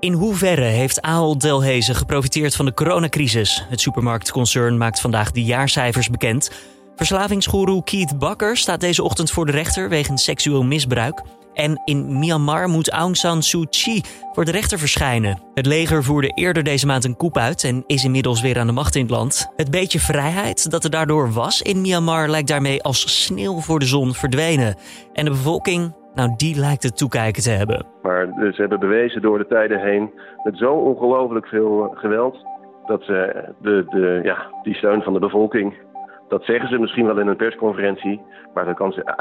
In hoeverre heeft Ahold Delhaize geprofiteerd van de coronacrisis? Het supermarktconcern maakt vandaag de jaarcijfers bekend. Verslavingsgoeroe Keith Bakker staat deze ochtend voor de rechter wegens seksueel misbruik. En in Myanmar moet Aung San Suu Kyi voor de rechter verschijnen. Het leger voerde eerder deze maand een coup uit en is inmiddels weer aan de macht in het land. Het beetje vrijheid dat er daardoor was in Myanmar lijkt daarmee als sneeuw voor de zon verdwenen. En de bevolking nou, die lijkt het toekijken te hebben. Maar ze hebben bewezen door de tijden heen met zo ongelooflijk veel geweld dat ze de, de, ja, die steun van de bevolking, dat zeggen ze misschien wel in een persconferentie, maar dat kan ze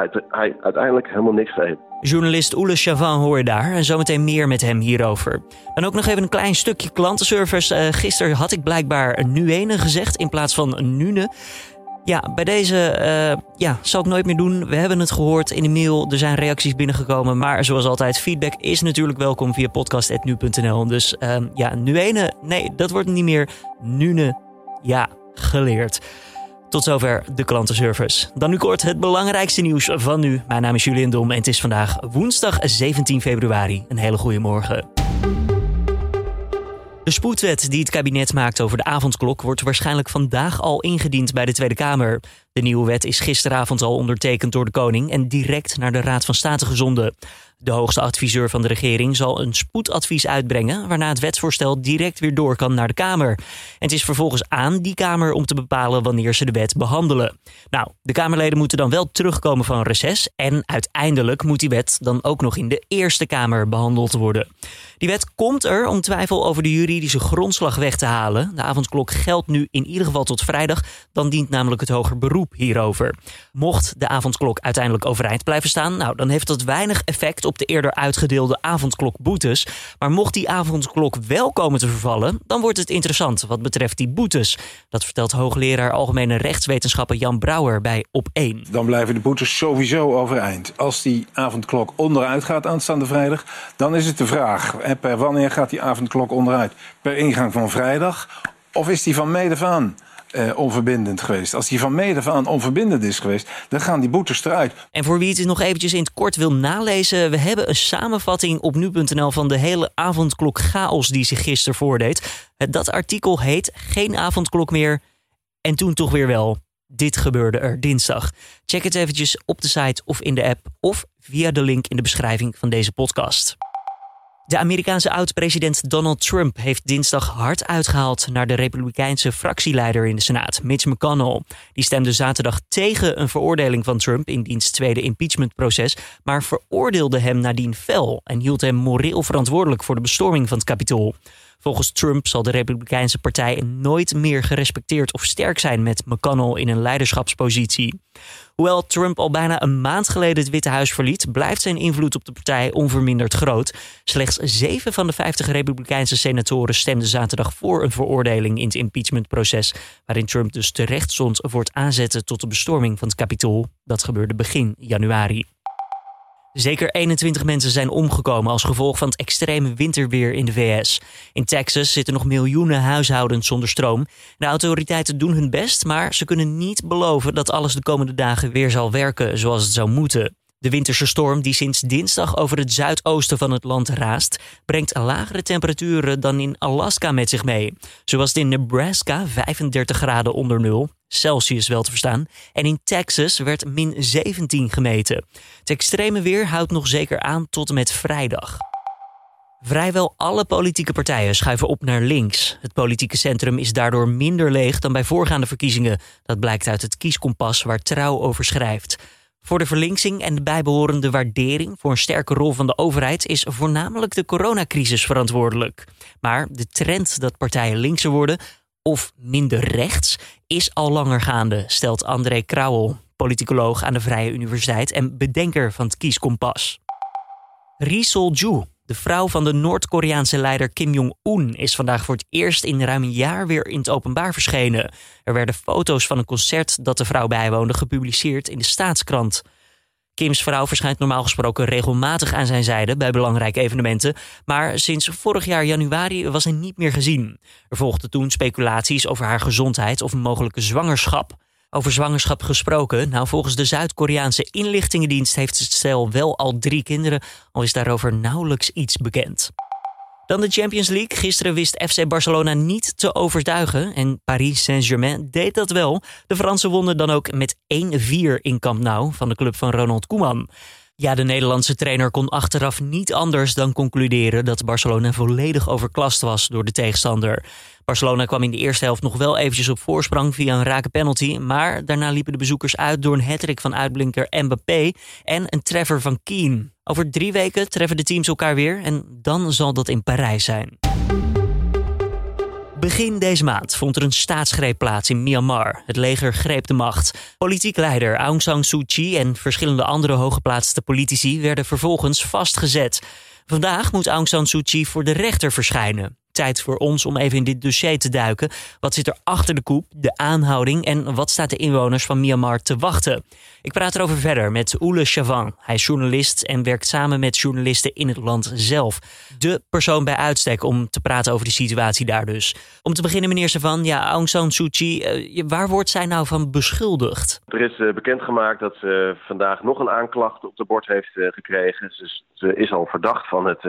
uiteindelijk helemaal niks geven. Journalist Oele Chavan hoor je daar en zometeen meer met hem hierover. Dan ook nog even een klein stukje klantenservice. Uh, gisteren had ik blijkbaar Nuene gezegd in plaats van Nune. Ja, bij deze uh, ja, zal ik nooit meer doen. We hebben het gehoord in de mail. Er zijn reacties binnengekomen. Maar zoals altijd, feedback is natuurlijk welkom via podcast.nu.nl. Dus uh, ja, nu ene. Nee, dat wordt niet meer Nune. Ja, geleerd. Tot zover de klantenservice. Dan nu kort het belangrijkste nieuws van nu. Mijn naam is Julian Dom en het is vandaag woensdag 17 februari. Een hele goede morgen. De spoedwet die het kabinet maakt over de avondklok wordt waarschijnlijk vandaag al ingediend bij de Tweede Kamer. De nieuwe wet is gisteravond al ondertekend door de koning en direct naar de Raad van State gezonden. De hoogste adviseur van de regering zal een spoedadvies uitbrengen, waarna het wetsvoorstel direct weer door kan naar de Kamer. En het is vervolgens aan die Kamer om te bepalen wanneer ze de wet behandelen. Nou, de Kamerleden moeten dan wel terugkomen van reces en uiteindelijk moet die wet dan ook nog in de Eerste Kamer behandeld worden. Die wet komt er om twijfel over de juridische grondslag weg te halen. De avondklok geldt nu in ieder geval tot vrijdag, dan dient namelijk het hoger beroep hierover. Mocht de avondklok uiteindelijk overeind blijven staan, nou, dan heeft dat weinig effect op de eerder uitgedeelde avondklokboetes. Maar mocht die avondklok wel komen te vervallen, dan wordt het interessant wat betreft die boetes. Dat vertelt hoogleraar Algemene Rechtswetenschappen Jan Brouwer bij Op 1. Dan blijven de boetes sowieso overeind. Als die avondklok onderuit gaat aanstaande vrijdag, dan is het de vraag: per wanneer gaat die avondklok onderuit? Per ingang van vrijdag of is die van mede aan? uh, onverbindend geweest. Als die van mede aan onverbindend is geweest, dan gaan die boetes eruit. En voor wie het nog eventjes in het kort wil nalezen, we hebben een samenvatting op nu.nl van de hele avondklok chaos die zich gisteren voordeed. Dat artikel heet Geen avondklok meer en toen toch weer wel. Dit gebeurde er dinsdag. Check het eventjes op de site of in de app of via de link in de beschrijving van deze podcast. De Amerikaanse oud-president Donald Trump heeft dinsdag hard uitgehaald naar de Republikeinse fractieleider in de Senaat, Mitch McConnell. Die stemde zaterdag tegen een veroordeling van Trump in diens tweede impeachmentproces, maar veroordeelde hem nadien fel en hield hem moreel verantwoordelijk voor de bestorming van het Capitool. Volgens Trump zal de Republikeinse partij nooit meer gerespecteerd of sterk zijn met McConnell in een leiderschapspositie. Hoewel Trump al bijna een maand geleden het Witte Huis verliet, blijft zijn invloed op de partij onverminderd groot. Slechts zeven van de 50 Republikeinse senatoren stemden zaterdag voor een veroordeling in het impeachmentproces, waarin Trump dus terecht stond voor het aanzetten tot de bestorming van het Capitool. Dat gebeurde begin januari. Zeker 21 mensen zijn omgekomen als gevolg van het extreme winterweer in de VS. In Texas zitten nog miljoenen huishoudens zonder stroom. De autoriteiten doen hun best, maar ze kunnen niet beloven dat alles de komende dagen weer zal werken zoals het zou moeten. De winterse storm die sinds dinsdag over het zuidoosten van het land raast, brengt lagere temperaturen dan in Alaska met zich mee. Zo was het in Nebraska 35 graden onder nul, Celsius wel te verstaan, en in Texas werd min 17 gemeten. Het extreme weer houdt nog zeker aan tot en met vrijdag. Vrijwel alle politieke partijen schuiven op naar links. Het politieke centrum is daardoor minder leeg dan bij voorgaande verkiezingen. Dat blijkt uit het kieskompas waar Trouw over schrijft. Voor de verlinksing en de bijbehorende waardering voor een sterke rol van de overheid is voornamelijk de coronacrisis verantwoordelijk. Maar de trend dat partijen linkser worden of minder rechts is al langer gaande, stelt André Krauwel, politicoloog aan de Vrije Universiteit en bedenker van het kieskompas. Ri Sol-ju, de vrouw van de Noord-Koreaanse leider Kim Jong-un is vandaag voor het eerst in ruim een jaar weer in het openbaar verschenen. Er werden foto's van een concert dat de vrouw bijwoonde gepubliceerd in de staatskrant. Kims vrouw verschijnt normaal gesproken regelmatig aan zijn zijde bij belangrijke evenementen, maar sinds vorig jaar januari was hij niet meer gezien. Er volgden toen speculaties over haar gezondheid of een mogelijke zwangerschap. Over zwangerschap gesproken. Nou, volgens de Zuid-Koreaanse inlichtingendienst heeft het stel wel al drie kinderen, al is daarover nauwelijks iets bekend. Dan de Champions League. Gisteren wist FC Barcelona niet te overtuigen en Paris Saint-Germain deed dat wel. De Fransen wonnen dan ook met 1-4 in Camp Nou van de club van Ronald Koeman. Ja, de Nederlandse trainer kon achteraf niet anders dan concluderen dat Barcelona volledig overklast was door de tegenstander. Barcelona kwam in de eerste helft nog wel eventjes op voorsprong via een rake penalty, maar daarna liepen de bezoekers uit door een hattrick van uitblinker Mbappé en een treffer van Keane. Over drie weken treffen de teams elkaar weer en dan zal dat in Parijs zijn. Begin deze maand vond er een staatsgreep plaats in Myanmar. Het leger greep de macht. Politiek leider Aung San Suu Kyi en verschillende andere hooggeplaatste politici werden vervolgens vastgezet. Vandaag moet Aung San Suu Kyi voor de rechter verschijnen tijd voor ons om even in dit dossier te duiken. Wat zit er achter de koep, de aanhouding en wat staat de inwoners van Myanmar te wachten? Ik praat erover verder met Oele Chavan. Hij is journalist en werkt samen met journalisten in het land zelf. De persoon bij uitstek om te praten over de situatie daar dus. Om te beginnen, meneer Chavan, ja, Aung San Suu Kyi, uh, waar wordt zij nou van beschuldigd? Er is uh, bekendgemaakt dat ze vandaag nog een aanklacht op de bord heeft uh, gekregen. Ze, is al verdacht van het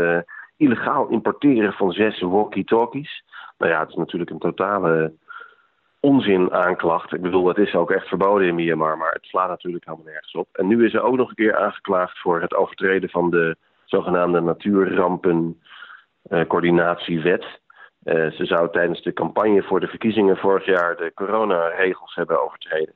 illegaal importeren van zes walkie-talkies. Nou ja, het is natuurlijk een totale onzin aanklacht. Ik bedoel, het is ook echt verboden in Myanmar, maar het slaat natuurlijk helemaal nergens op. En nu is er ook nog een keer aangeklaagd voor het overtreden van de zogenaamde natuurrampencoördinatiewet. Uh, uh, ze zou tijdens de campagne voor de verkiezingen vorig jaar de coronaregels hebben overtreden.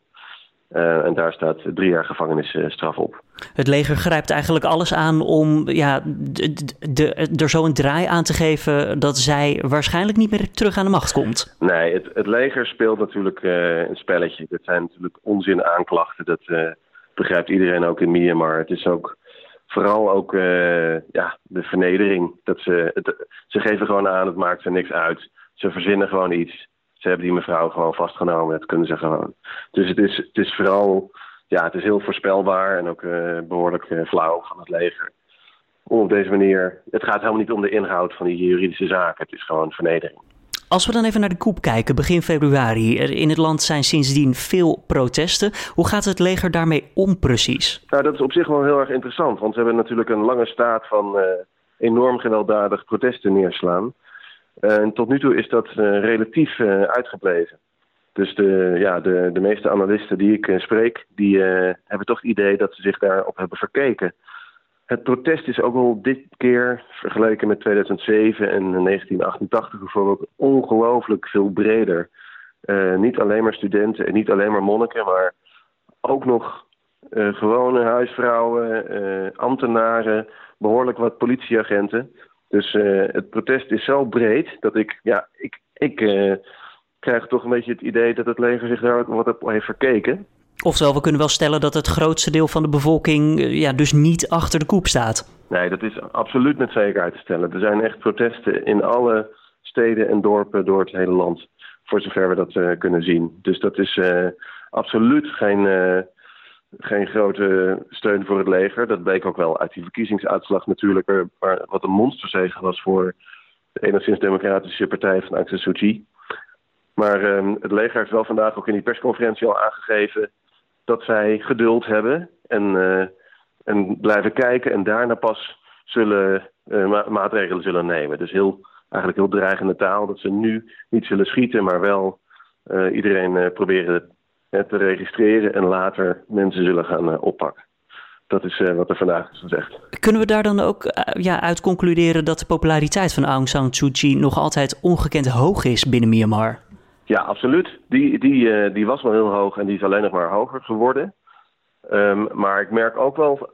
Uh, en daar staat drie jaar gevangenisstraf op. Het leger grijpt eigenlijk alles aan om ja, de, de, er zo een draai aan te geven dat zij waarschijnlijk niet meer terug aan de macht komt. Nee, het, het leger speelt natuurlijk uh, een spelletje. Dat zijn natuurlijk onzin aanklachten. Dat uh, begrijpt iedereen ook in Myanmar. Het is ook vooral ook ja, de vernedering. Dat ze, het, ze geven gewoon aan, het maakt ze niks uit. Ze verzinnen gewoon iets ze hebben die mevrouw gewoon vastgenomen. Dat kunnen ze gewoon. Dus het is, het is vooral, ja, het is heel voorspelbaar en ook uh, behoorlijk uh, flauw van het leger. Om op deze manier, het gaat helemaal niet om de inhoud van die juridische zaken. Het is gewoon vernedering. Als we dan even naar de koep kijken, begin februari. Er in het land zijn sindsdien veel protesten. Hoe gaat het leger daarmee om precies? Nou, dat is op zich wel heel erg interessant. Want ze hebben natuurlijk een lange staat van uh, enorm gewelddadig protesten neerslaan. En tot nu toe is dat uh, relatief uh, uitgebleven. Dus de, ja, de, de meeste analisten die ik uh, spreek, die hebben toch het idee dat ze zich daarop hebben verkeken. Het protest is ook al dit keer, vergeleken met 2007 en 1988 bijvoorbeeld, ongelooflijk veel breder. niet alleen maar studenten en niet alleen maar monniken, maar ook nog gewone huisvrouwen, ambtenaren, behoorlijk wat politieagenten. Dus uh, het protest is zo breed dat ik, ja, ik, ik uh, krijg toch een beetje het idee dat het leger zich daar ook wat op heeft verkeken. Oftewel, we kunnen wel stellen dat het grootste deel van de bevolking uh, ja, dus niet achter de koep staat. Nee, dat is absoluut met zekerheid te stellen. Er zijn echt protesten in alle steden en dorpen door het hele land. Voor zover we dat kunnen zien. Dus dat is absoluut geen geen grote steun voor het leger. Dat bleek ook wel uit die verkiezingsuitslag natuurlijk, waar, wat een monsterzege was voor de enigszins democratische partij van Aung San Suu Kyi. Maar um, het leger heeft wel vandaag ook in die persconferentie al aangegeven dat zij geduld hebben en, uh, en blijven kijken en daarna pas zullen ma maatregelen zullen nemen. Dus heel, eigenlijk heel dreigende taal dat ze nu niet zullen schieten, maar wel iedereen proberen te registreren en later mensen zullen gaan uh, oppakken. Dat is uh, wat er vandaag is gezegd. Kunnen we daar dan ook uh, ja, uit concluderen dat de populariteit van Aung San Suu Kyi nog altijd ongekend hoog is binnen Myanmar? Ja, absoluut. Die, die, die was wel heel hoog en die is alleen nog maar hoger geworden. Um, maar ik merk ook wel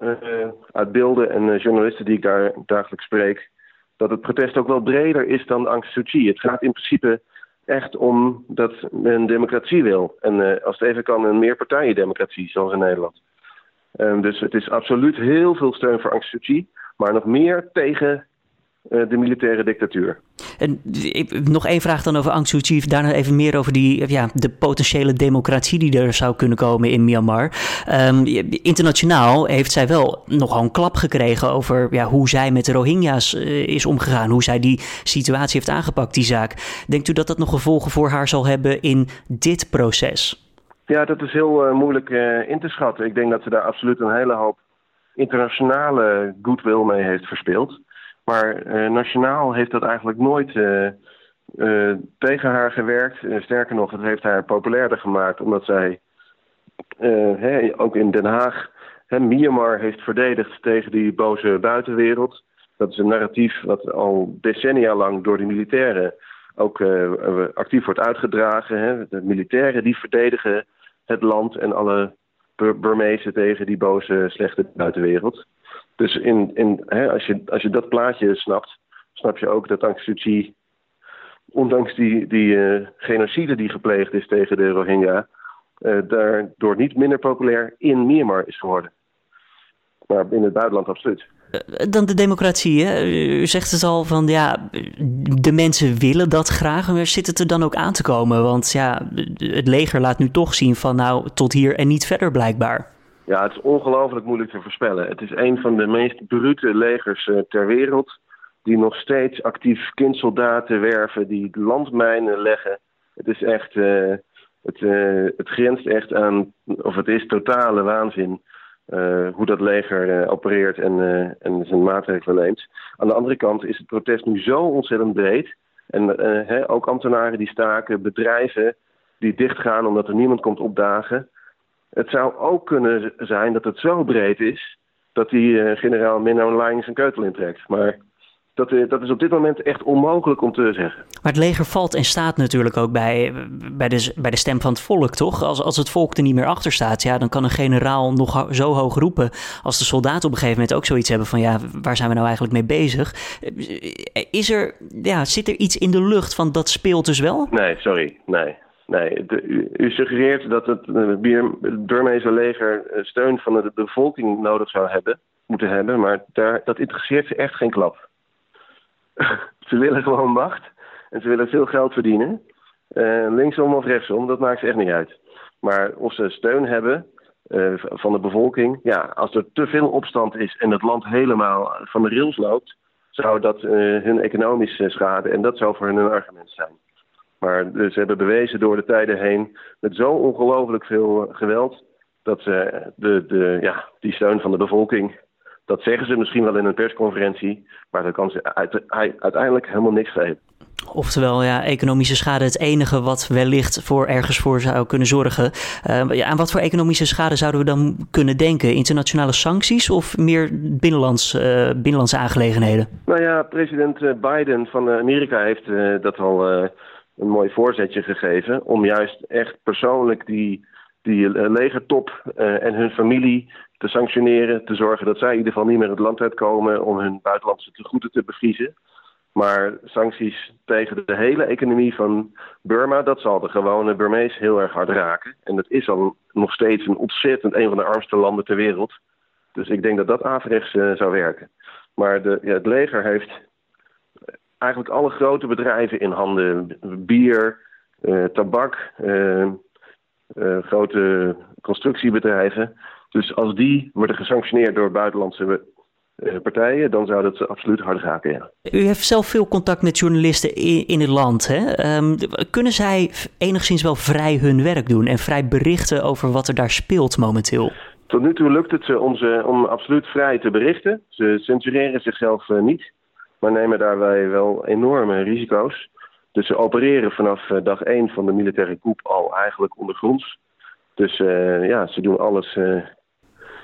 uit beelden en journalisten die ik daar dagelijks spreek, dat het protest ook wel breder is dan Aung San Suu Kyi. Het gaat in principe echt om dat men democratie wil. En uh, als het even kan, een meerpartijendemocratie, zoals in Nederland. Um, dus het is absoluut heel veel steun voor Aung maar nog meer tegen de militaire dictatuur. En nog één vraag dan over Aung San Suu Kyi. Daarna even meer over die, ja, de potentiële democratie die er zou kunnen komen in Myanmar. Um, internationaal heeft zij wel nogal een klap gekregen over ja, hoe zij met de Rohingya's uh, is omgegaan. Hoe zij die situatie heeft aangepakt, die zaak. Denkt u dat dat nog gevolgen voor haar zal hebben in dit proces? Ja, dat is heel uh, moeilijk in te schatten. Ik denk dat ze daar absoluut een hele hoop internationale goodwill mee heeft verspeeld. Maar nationaal heeft dat eigenlijk nooit tegen haar gewerkt. sterker nog, het heeft haar populairder gemaakt, omdat zij ook in Den Haag Myanmar heeft verdedigd tegen die boze buitenwereld. Dat is een narratief wat al decennia lang door de militairen ook actief wordt uitgedragen. Hè. De militairen die verdedigen het land en alle Burmezen tegen die boze, slechte buitenwereld. Dus in, in, hè, als, je, als je dat plaatje snapt, snap je ook dat Aung San ondanks die, die uh, genocide die gepleegd is tegen de Rohingya, uh, daardoor niet minder populair in Myanmar is geworden. Maar in het buitenland absoluut. Eh, dan de democratie. Hè? U zegt het al van ja, de mensen willen dat graag. Maar zit het er dan ook aan te komen? Want ja, het leger laat nu toch zien van nou tot hier en niet verder blijkbaar. Ja, het is ongelooflijk moeilijk te voorspellen. Het is een van de meest brute legers uh, ter wereld. Die nog steeds actief kindsoldaten werven, die landmijnen leggen. Het is echt, uh, het, uh, het grenst echt aan, of het is totale waanzin. Hoe dat leger opereert en, en zijn maatregelen neemt. Aan de andere kant is het protest nu zo ontzettend breed. En hè, ook ambtenaren die staken, bedrijven die dichtgaan omdat er niemand komt opdagen. Het zou ook kunnen zijn dat het zo breed is dat die generaal Minno Lijn zijn keutel intrekt. Maar dat, eh, dat is op dit moment echt onmogelijk om te zeggen. Maar het leger valt en staat natuurlijk ook bij, bij, de, bij de stem van het volk, toch? Als, als het volk er niet meer achter staat, ja, dan kan een generaal nog zo hoog roepen. Als de soldaten op een gegeven moment ook zoiets hebben van, ja, waar zijn we nou eigenlijk mee bezig? Is er, ja, zit er iets in de lucht van dat speelt dus wel? Nee, sorry, nee. Nee, u, suggereert dat het, het Burmeese leger steun van de bevolking nodig zou hebben, moeten hebben, maar daar, dat interesseert ze echt geen klap. ze willen gewoon macht en ze willen veel geld verdienen. Uh, linksom of rechtsom, dat maakt ze echt niet uit. Maar of ze steun hebben van de bevolking, ja, als er te veel opstand is en het land helemaal van de rails loopt, zou dat hun economisch schade en dat zou voor hun een argument zijn. Maar dus ze hebben bewezen door de tijden heen met zo ongelooflijk veel geweld dat ze de, de, ja, die steun van de bevolking dat zeggen ze misschien wel in een persconferentie, maar dat kan ze uiteindelijk helemaal niks geven. Oftewel, ja, economische schade het enige wat wellicht voor ergens voor zou kunnen zorgen. Uh, ja, aan wat voor economische schade zouden we dan kunnen denken? Internationale sancties of meer binnenlands, uh, binnenlandse aangelegenheden? Nou ja, president eh, Biden van Amerika heeft dat al een mooi voorzetje gegeven. Om juist echt persoonlijk die, die legertop en hun familie te sanctioneren, te zorgen dat zij in ieder geval niet meer het land uitkomen om hun buitenlandse tegoeden te bevriezen. Maar sancties tegen de hele economie van Burma, dat zal de gewone Burmees heel erg hard raken. En dat is al nog steeds een ontzettend een van de armste landen ter wereld. Dus ik denk dat dat averechts uh, zou werken. Maar de, ja, het leger heeft eigenlijk alle grote bedrijven in handen. Bier, uh, tabak, uh, grote constructiebedrijven. Dus als die worden gesanctioneerd door buitenlandse eh, partijen, dan zou dat absoluut hard raken. Ja. U heeft zelf veel contact met journalisten in, het land. Hè? Ehm, kunnen zij enigszins wel vrij hun werk doen en vrij berichten over wat er daar speelt momenteel? Tot nu toe lukt het ze om, ze, om absoluut vrij te berichten. Ze censureren zichzelf niet, maar nemen daarbij wel enorme risico's. Dus ze opereren vanaf uh, dag één van de militaire coup al eigenlijk ondergronds. Dus ja, ze doen alles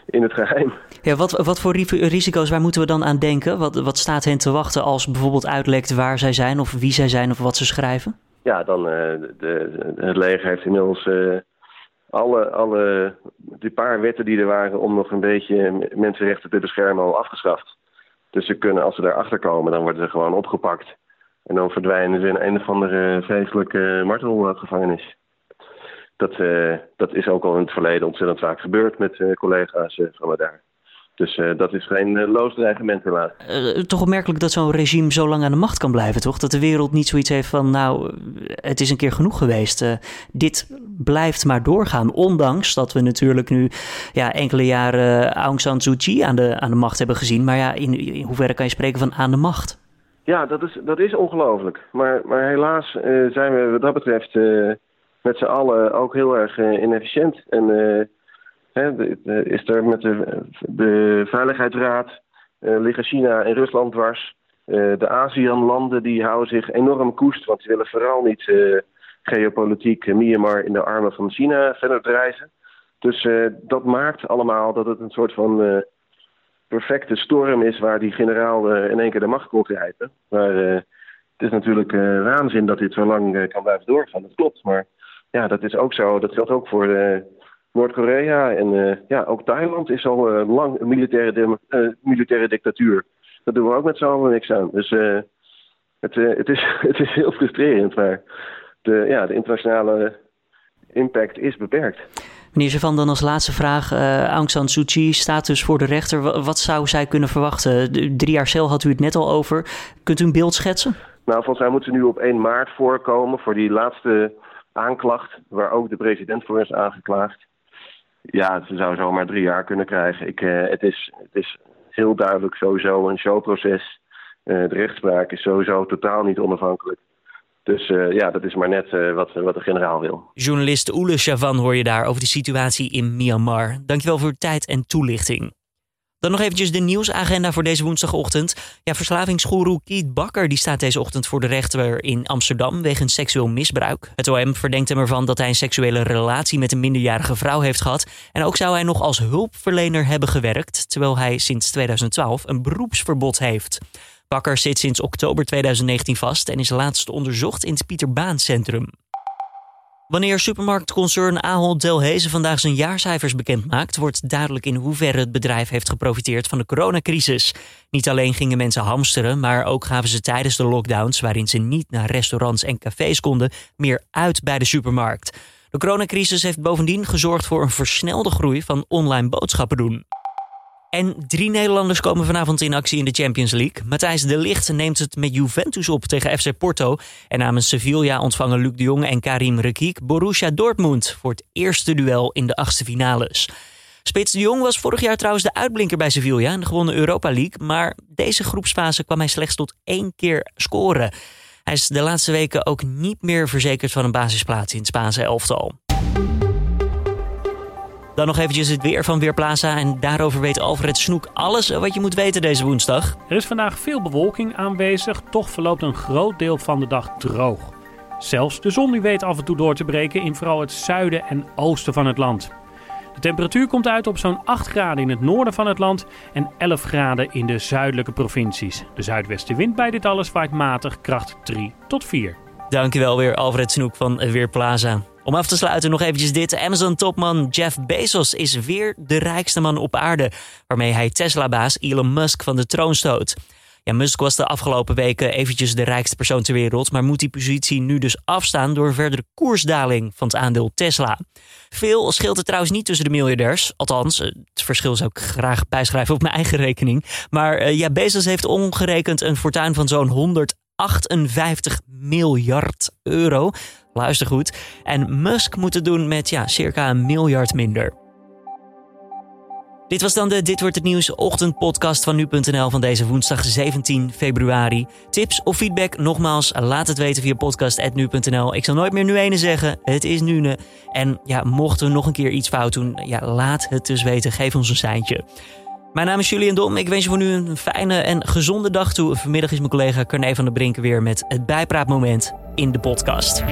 in het geheim. Ja, wat, wat voor risico's, waar moeten we dan aan denken? Wat, wat staat hen te wachten als bijvoorbeeld uitlekt waar zij zijn of wie zij zijn of wat ze schrijven? Ja, dan uh, de, het leger heeft inmiddels alle, alle die paar wetten die er waren om nog een beetje mensenrechten te beschermen al afgeschaft. Dus ze kunnen, als ze daarachter komen, dan worden ze gewoon opgepakt. En dan verdwijnen ze in een of andere vreselijke martelgevangenis dat, uh, dat is ook al in het verleden ontzettend vaak gebeurd met uh, collega's uh, van me daar. Dus dat is geen loos dreigement helaas. toch opmerkelijk dat zo'n regime zo lang aan de macht kan blijven, toch? Dat de wereld niet zoiets heeft van, nou, het is een keer genoeg geweest. dit blijft maar doorgaan, ondanks dat we natuurlijk nu ja, enkele jaren Aung San Suu Kyi aan de, aan de macht hebben gezien. Maar ja, in, in hoeverre kan je spreken van aan de macht? Ja, dat is, dat is ongelooflijk. Maar, maar helaas zijn we wat dat betreft met z'n allen ook heel erg uh, inefficiënt. En uh, is er met de, de Veiligheidsraad uh, liggen China en Rusland dwars. de ASEAN-landen die houden zich enorm koest, want die willen vooral niet geopolitiek Myanmar in de armen van China verder drijven. Dus dat maakt allemaal dat het een soort van perfecte storm is waar die generaal in één keer de macht kon grijpen. Maar het is natuurlijk waanzin dat dit zo lang kan blijven doorgaan. Dat klopt, maar ja, dat is ook zo. Dat geldt ook voor Noord-Korea en ja, ook Thailand is al lang een militaire, militaire dictatuur. Dat doen we ook met z'n allen niks aan. Dus het, het, is, het is heel frustrerend, maar de, ja, de internationale impact is beperkt. Meneer Van, dan als laatste vraag. Aung San Suu Kyi staat dus voor de rechter. Wat zou zij kunnen verwachten? drie jaar cel had u het net al over. Kunt u een beeld schetsen? Nou, volgens mij moet ze nu op 1 maart voorkomen voor die laatste aanklacht, waar ook de president voor is aangeklaagd. Ja, ze zou zomaar drie jaar kunnen krijgen. Ik, uh, het, is, het is heel duidelijk sowieso een showproces. Uh, de rechtspraak is sowieso totaal niet onafhankelijk. Dus uh, ja, dat is maar net wat, wat de generaal wil. Journalist Oele Chavan hoor je daar over de situatie in Myanmar. Dankjewel voor uw tijd en toelichting. Dan nog eventjes de nieuwsagenda voor deze woensdagochtend. Ja, verslavingsgoeroe Kiet Bakker die staat deze ochtend voor de rechter in Amsterdam wegens seksueel misbruik. Het OM verdenkt hem ervan dat hij een seksuele relatie met een minderjarige vrouw heeft gehad. En ook zou hij nog als hulpverlener hebben gewerkt, terwijl hij sinds 2012 een beroepsverbod heeft. Bakker zit sinds oktober 2019 vast en is laatst onderzocht in het Pieter Baan Centrum. Wanneer supermarktconcern Ahold Delhaize vandaag zijn jaarcijfers bekendmaakt, wordt duidelijk in hoeverre het bedrijf heeft geprofiteerd van de coronacrisis. Niet alleen gingen mensen hamsteren, maar ook gaven ze tijdens de lockdowns, waarin ze niet naar restaurants en cafés konden, meer uit bij de supermarkt. De coronacrisis heeft bovendien gezorgd voor een versnelde groei van online boodschappen doen. En drie Nederlanders komen vanavond in actie in de Champions League. Matthijs de Ligt neemt het met Juventus op tegen FC Porto. En namens Sevilla ontvangen Luc de Jong en Karim Rekiek Borussia Dortmund voor het eerste duel in de achtste finales. Spits de Jong was vorig jaar trouwens de uitblinker bij Sevilla in de gewonnen Europa League. Maar deze groepsfase kwam hij slechts tot één keer scoren. Hij is de laatste weken ook niet meer verzekerd van een basisplaats in het Spaanse elftal. Dan nog eventjes het weer van Weerplaza. En daarover weet Alfred Snoek alles wat je moet weten deze woensdag. Er is vandaag veel bewolking aanwezig. Toch verloopt een groot deel van de dag droog. Zelfs de zon weet af en toe door te breken in vooral het zuiden en oosten van het land. De temperatuur komt uit op zo'n 8 graden in het noorden van het land en 11 graden in de zuidelijke provincies. De zuidwestenwind bij dit alles waait matig kracht 3 tot 4. Dankjewel weer Alfred Snoek van Weerplaza. Om af te sluiten nog eventjes dit. Amazon-topman Jeff Bezos is weer de rijkste man op aarde. Waarmee hij Tesla-baas Elon Musk van de troon stoot. Ja, Musk was de afgelopen weken eventjes de rijkste persoon ter wereld. Maar moet die positie nu dus afstaan door verdere koersdaling van het aandeel Tesla. Veel scheelt het trouwens niet tussen de miljardairs. Althans, het verschil zou ik graag bijschrijven op mijn eigen rekening. Maar uh, ja, Bezos heeft ongerekend een fortuin van zo'n 158 miljard euro. Luister goed. En Musk moet het doen met ja, circa een miljard minder. Dit was dan de Dit wordt het nieuws ochtendpodcast van nu.nl van deze woensdag 17 februari. Tips of feedback nogmaals, laat het weten via podcast@nu.nl. Ik zal nooit meer nu ene zeggen, het is nu En ja, mochten we nog een keer iets fout doen, ja, laat het dus weten. Geef ons een seintje. Mijn naam is Julian Dom. Ik wens je voor nu een fijne en gezonde dag toe. Vanmiddag is mijn collega Carne van der Brinken weer met het bijpraatmoment in de podcast.